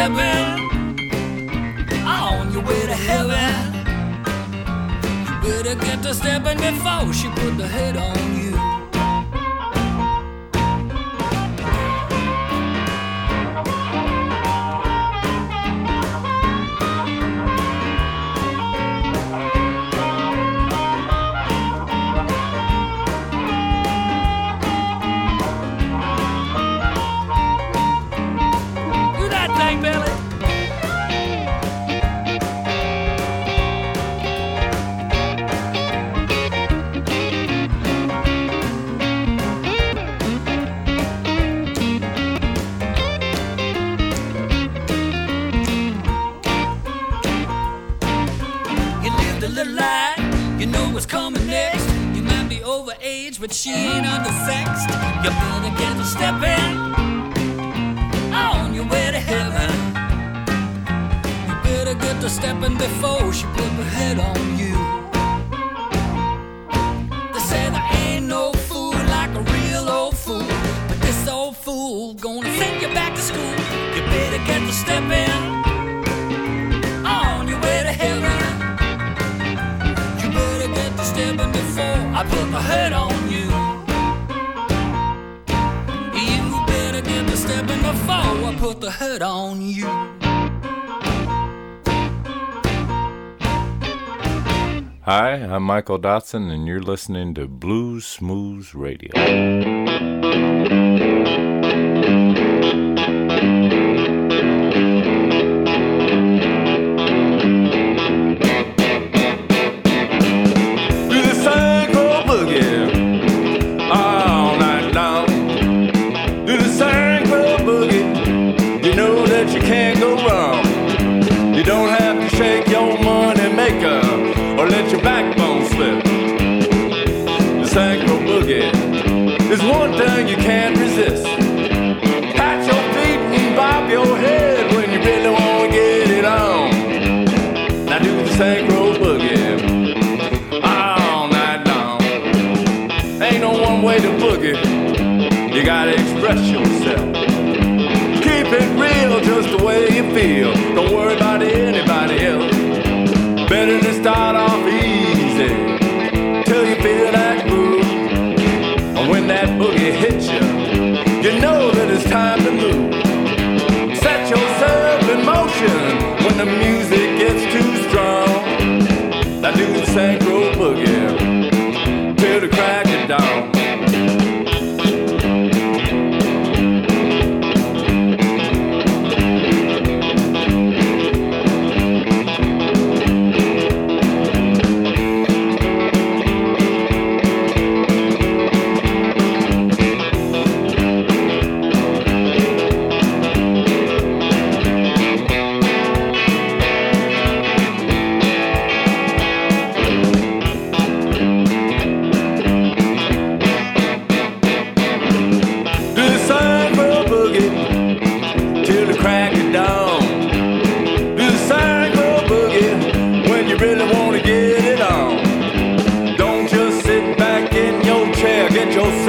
Stepping on your way to heaven. You better get to stepping before she put the head on you. But she ain't undersexed. You better get to stepping on your way to heaven. You better get to stepping before she put her head on you. They say there ain't no fool like a real old fool, but this old fool gonna send you back to school. You better get to stepping on your way to heaven. You better get to stepping before I put my head on Put on you. Hi, I'm Michael Dotson, and you're listening to Bluesmoose Radio. You gotta express yourself. Keep it real just the way you feel. Don't worry about anybody else. Better to start off easy till you feel that groove. And when that boogie hits you, you know that it's time to move. Set yourself in motion when the music gets too strong. Now do the synchro boogie till the crack of dawn.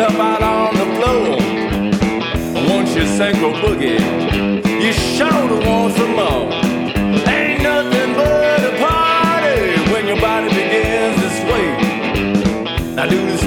Yourself out on the floor. Once you synchro boogie, you sure want some more. Ain't nothing but a party when your body begins to sway. Now do the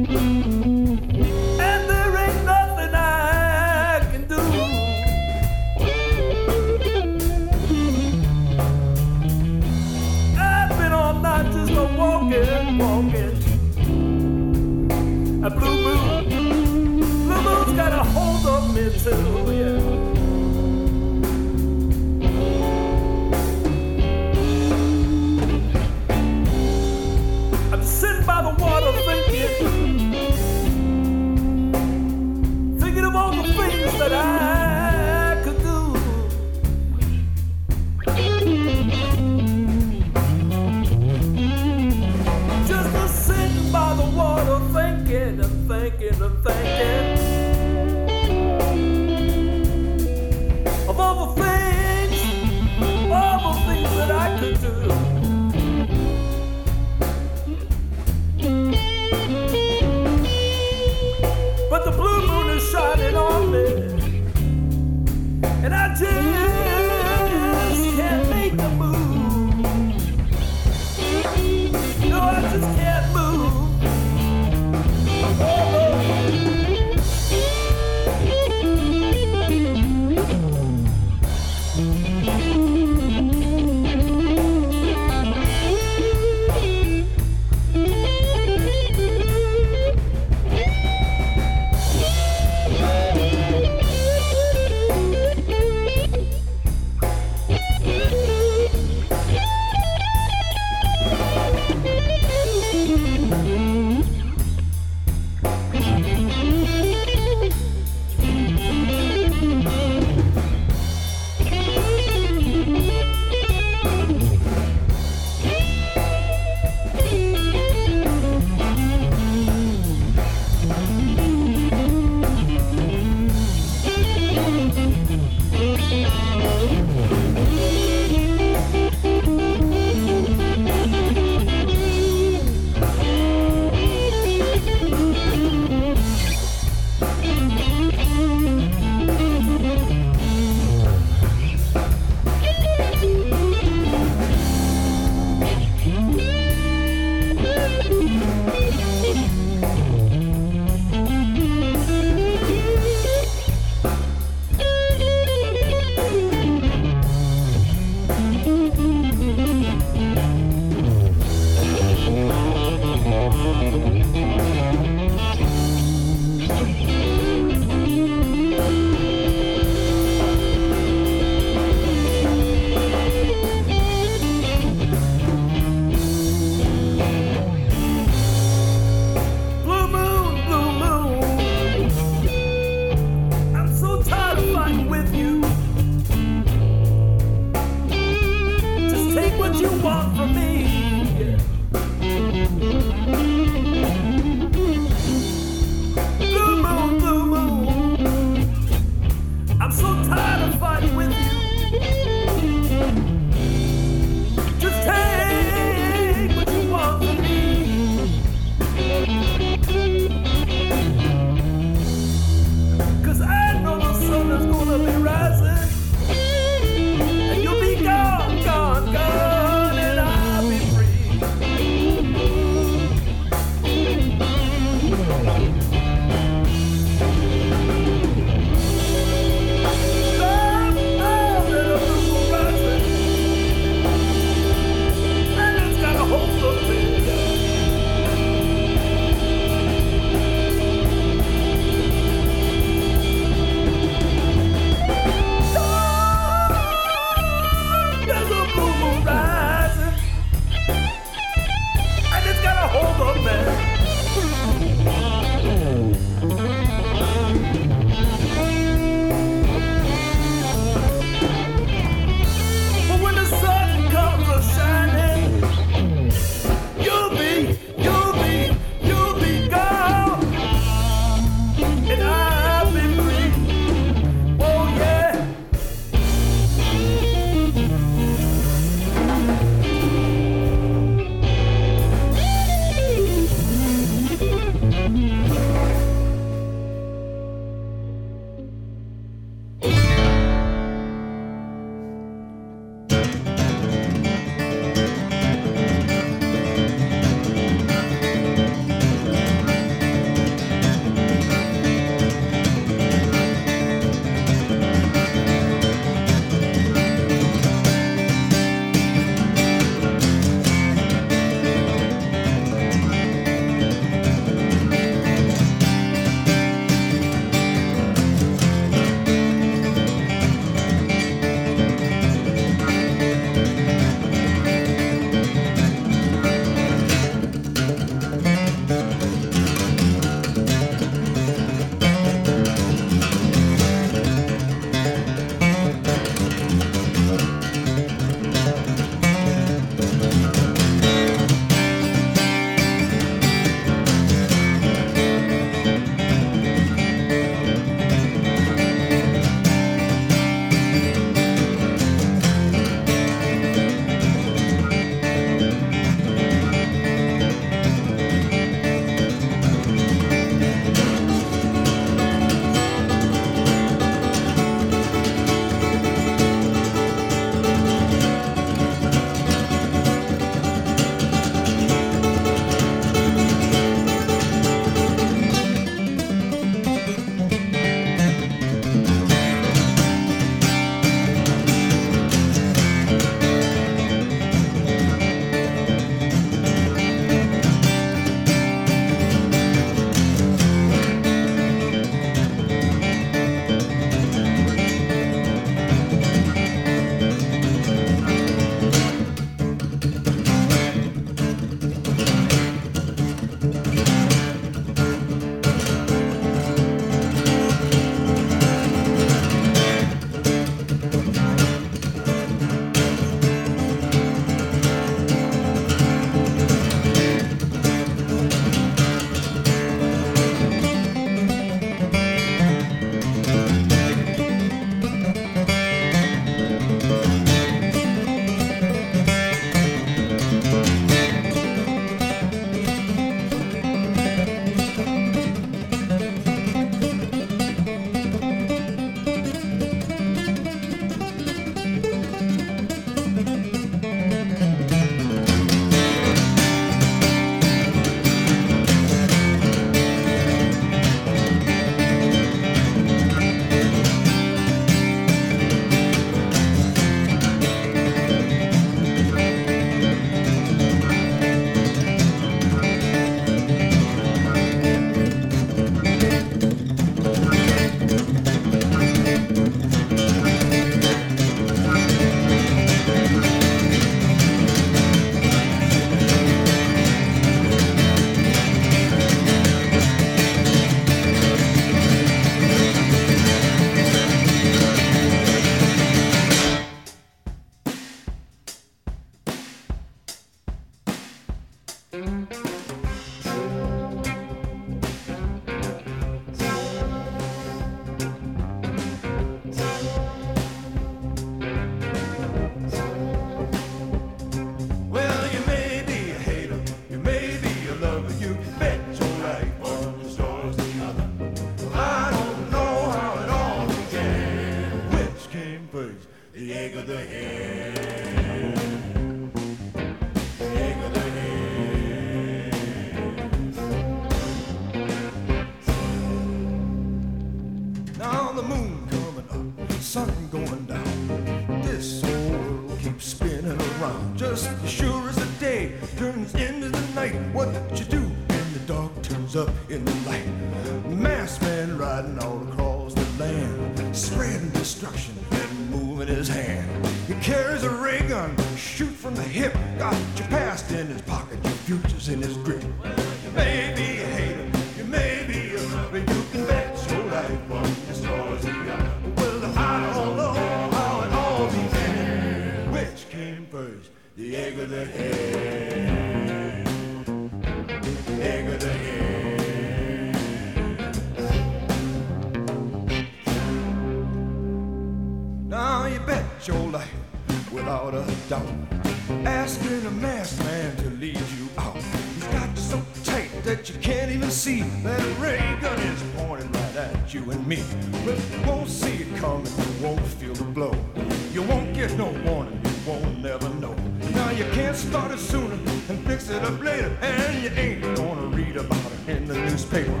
You won't get no warning, you won't never know. Now you can't start it sooner and fix it up later, and you ain't gonna read about it in the newspaper.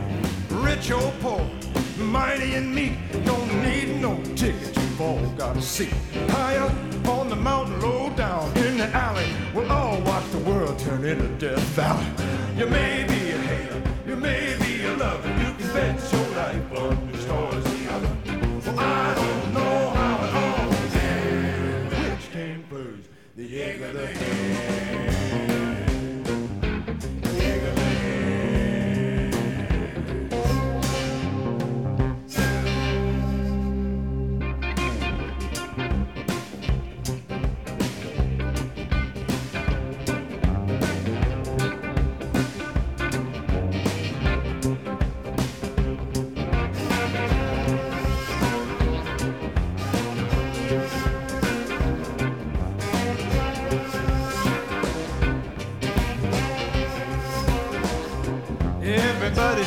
Rich or poor, mighty and meek, don't need no ticket, you've all got to see. High up on the mountain, low down in the alley, we'll all watch the world turn into Death Valley. You may be a hater, you may be a lover, you can bet your life on together.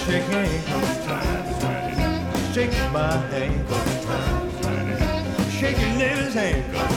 Shake hands. Shake my hand. Shake your neighbor's hand.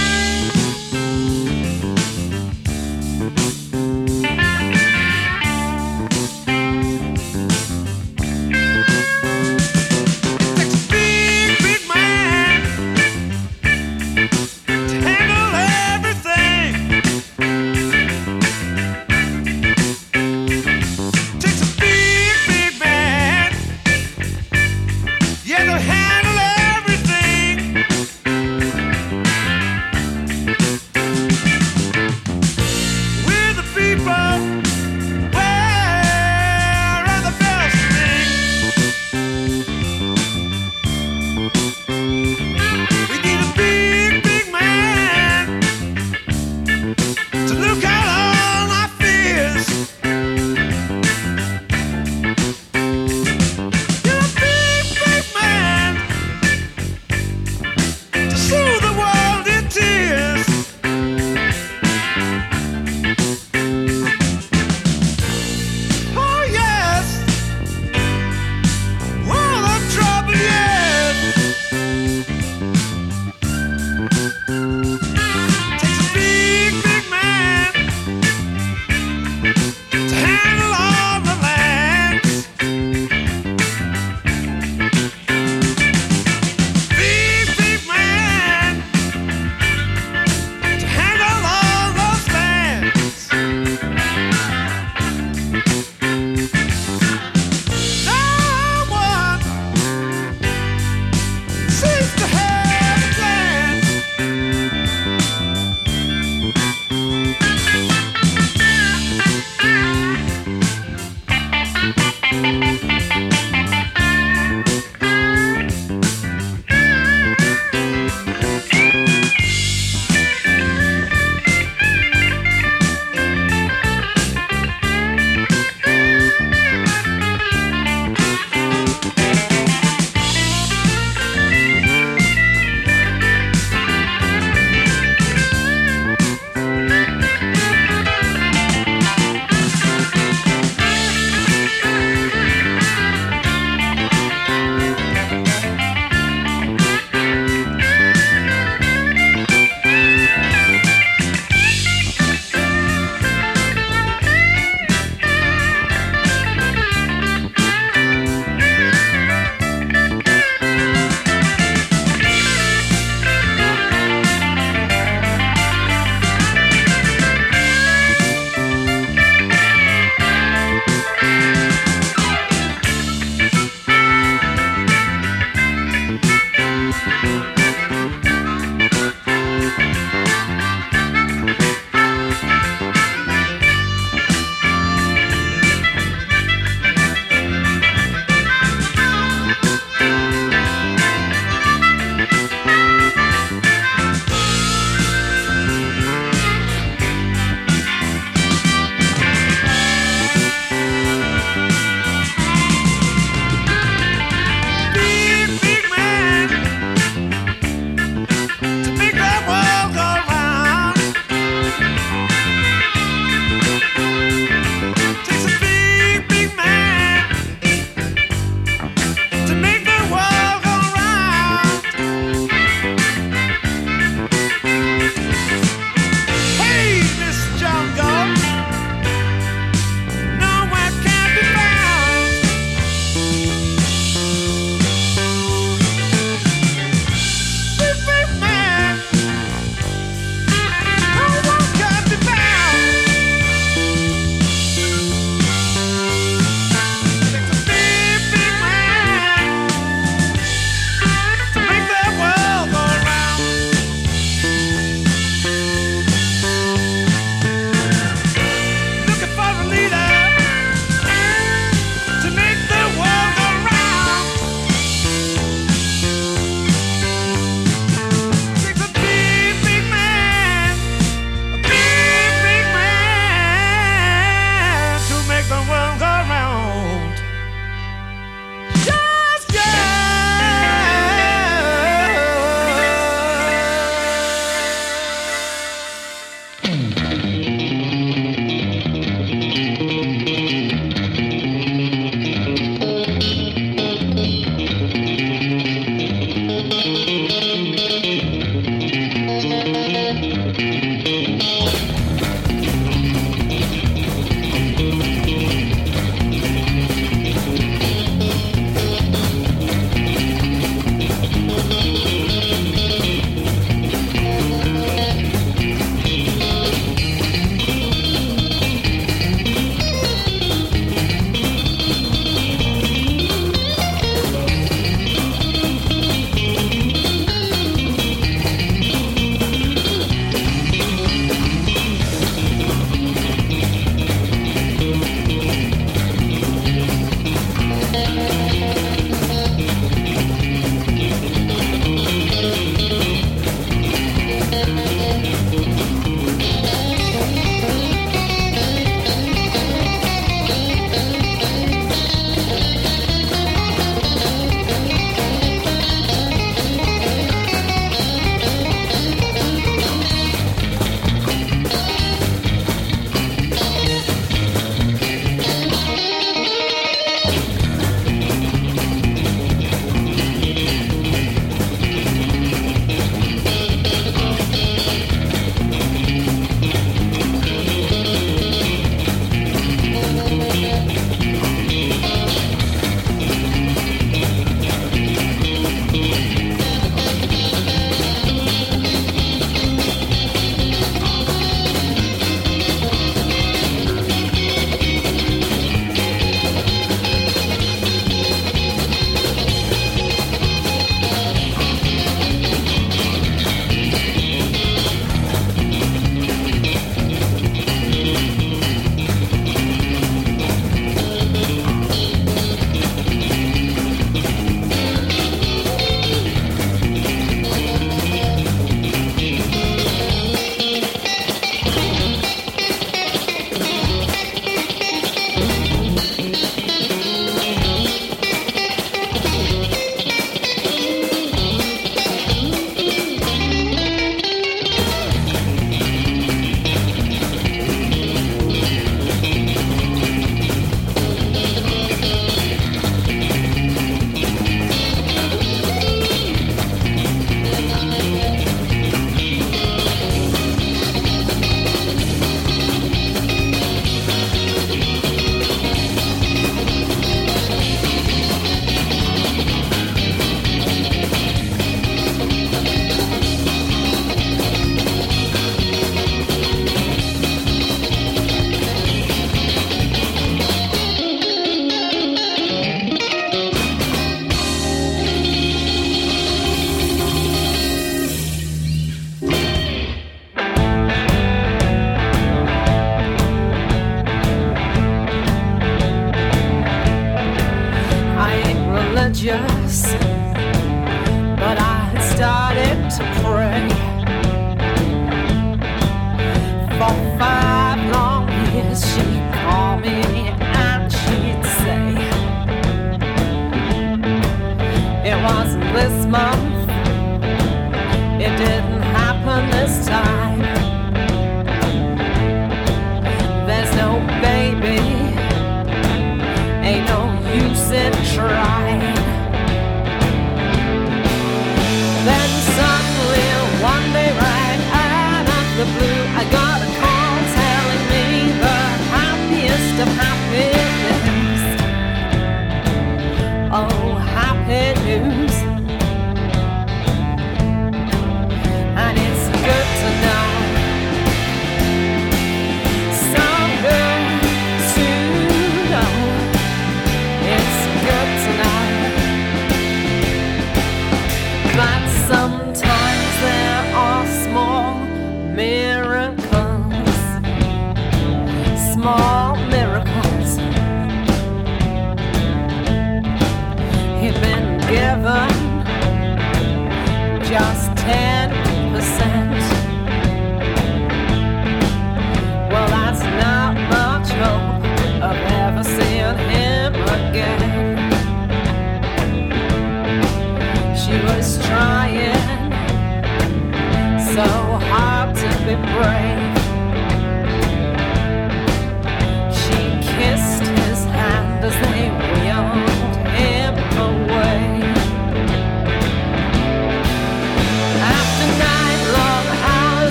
just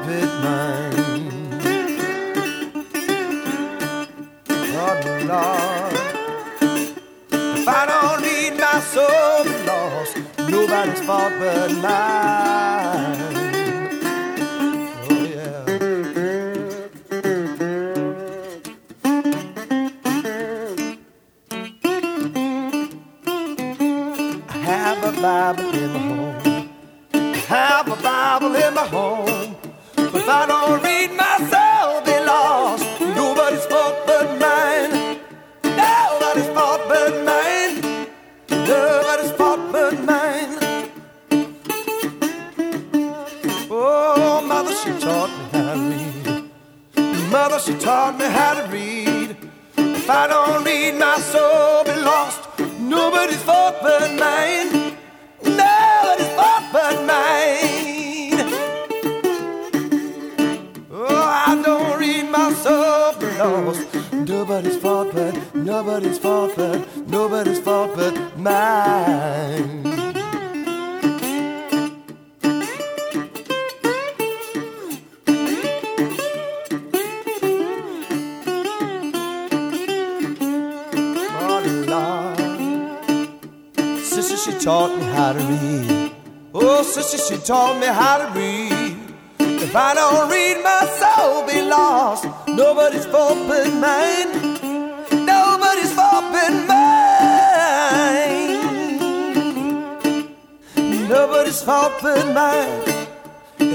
Nobody's fault she taught me how to read. Mother, she taught me how to read. If I don't read, my soul be lost. Nobody's fault but mine. Nobody's fault but mine. Oh, I don't read my soul be lost. Nobody's fault but, nobody's fault but, nobody's fault but mine. Taught me how to read. Oh, sister, she taught me how to read. If I don't read, my soul be lost. Nobody's fault but mine. Nobody's fault but mine. Nobody's fault but mine.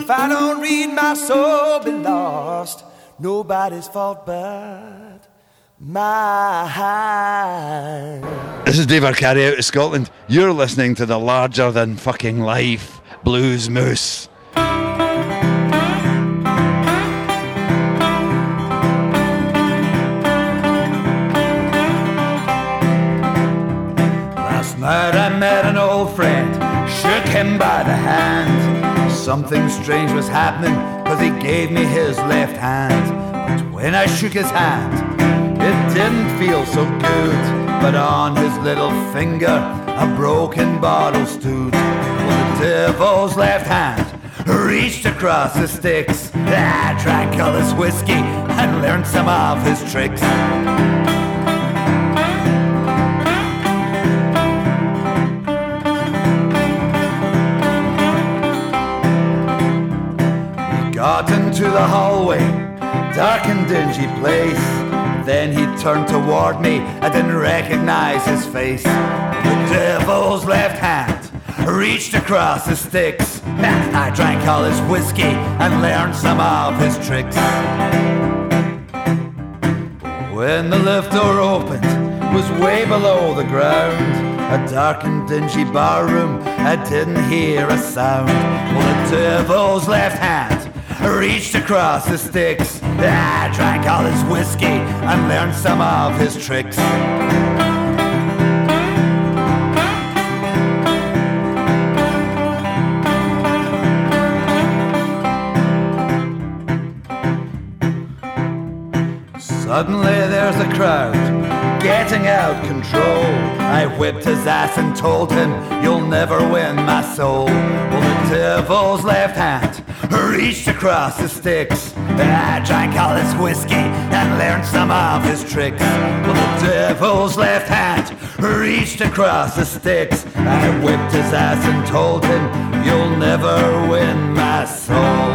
If I don't read, my soul be lost. Nobody's fault but mine. This is Dave Arcari out of Scotland. You're listening to the larger than fucking life Bluesmoose. Last night I met an old friend, shook him by the hand. Something strange was happening, cause he gave me his left hand. But when I shook his hand, it didn't feel so good. But on his little finger, a broken bottle stood. Well, the devil's left hand reached across the sticks. I drank all his whiskey and learned some of his tricks. He got into the hallway, dark and dingy place. Then he turned toward me, I didn't recognize his face. The devil's left hand reached across the sticks. I drank all his whiskey and learned some of his tricks. When the lift door opened, was way below the ground. A dark and dingy barroom, I didn't hear a sound. Well, the devil's left hand reached across the sticks. I drank all his whiskey and learned some of his tricks. Suddenly there's a crowd getting out control. I whipped his ass and told him, You'll never win my soul. Well, the devil's left hand reached across the sticks. I drank all his whiskey and learned some of his tricks. Well, the devil's left hand reached across the sticks. I whipped his ass and told him, You'll never win my soul.